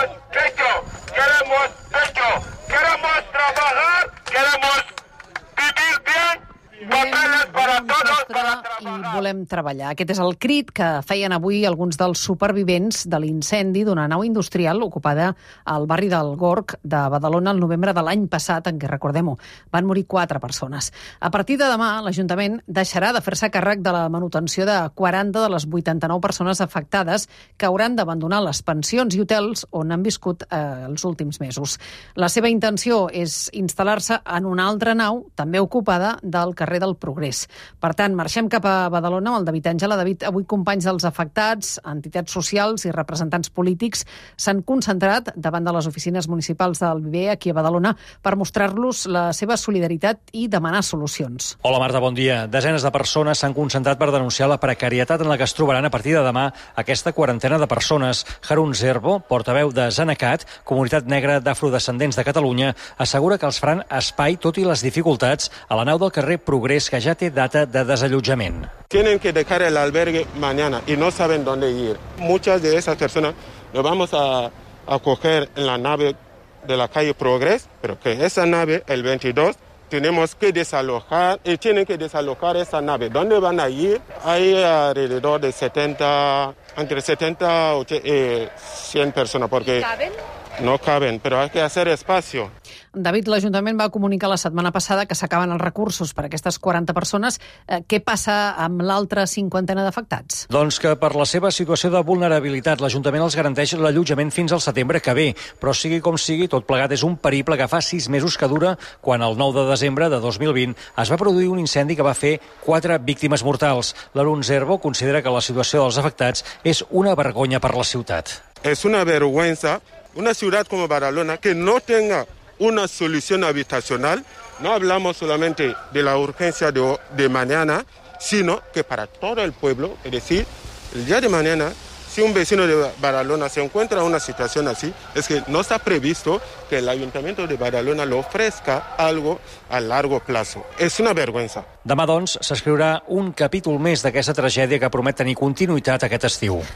queremos techo, queremos techo, queremos trabajar, i volem treballar. Aquest és el crit que feien avui alguns dels supervivents de l'incendi d'una nau industrial ocupada al barri del Gorg de Badalona el novembre de l'any passat, en què, recordem-ho, van morir quatre persones. A partir de demà, l'Ajuntament deixarà de fer-se càrrec de la manutenció de 40 de les 89 persones afectades que hauran d'abandonar les pensions i hotels on han viscut eh, els últims mesos. La seva intenció és instal·lar-se en una altra nau, també ocupada, del carrer del Progrés. Per tant, marxem cap a Badalona amb el David Àngela. David, avui companys dels afectats, entitats socials i representants polítics s'han concentrat davant de les oficines municipals del Viver aquí a Badalona per mostrar-los la seva solidaritat i demanar solucions. Hola Marta, bon dia. Desenes de persones s'han concentrat per denunciar la precarietat en la que es trobaran a partir de demà aquesta quarantena de persones. Harun Zerbo, portaveu de Zanacat, comunitat negra d'afrodescendents de Catalunya, assegura que els faran espai, tot i les dificultats, a la nau del carrer Progrés, que ja té data de desallotjament. Tienen que dejar el albergue mañana y no saben dónde ir. Muchas de esas personas nos vamos a acoger en la nave de la calle Progress, pero que esa nave, el 22, tenemos que desalojar y tienen que desalojar esa nave. ¿Dónde van a ir? Hay alrededor de 70, entre 70 y 100 personas, porque no caben, pero hay que hacer espacio. David, l'Ajuntament va comunicar la setmana passada que s'acaben els recursos per a aquestes 40 persones. Eh, què passa amb l'altra cinquantena d'afectats? Doncs que per la seva situació de vulnerabilitat l'Ajuntament els garanteix l'allotjament fins al setembre que ve, però sigui com sigui, tot plegat és un periple que fa sis mesos que dura quan el 9 de desembre de 2020 es va produir un incendi que va fer quatre víctimes mortals. L'Arun Zerbo considera que la situació dels afectats és una vergonya per la ciutat. Es una vergüenza una ciudad como Badalona que no tenga una solución habitacional. No hablamos solamente de la urgencia de, de mañana, sino que para todo el pueblo, es decir, el día de mañana, si un vecino de Badalona se encuentra en una situación así, es que no está previsto que el ayuntamiento de Badalona le ofrezca algo a largo plazo. És una vergüenza. Demà, doncs, s'escriurà un capítol més d'aquesta tragèdia que promet tenir continuïtat aquest estiu.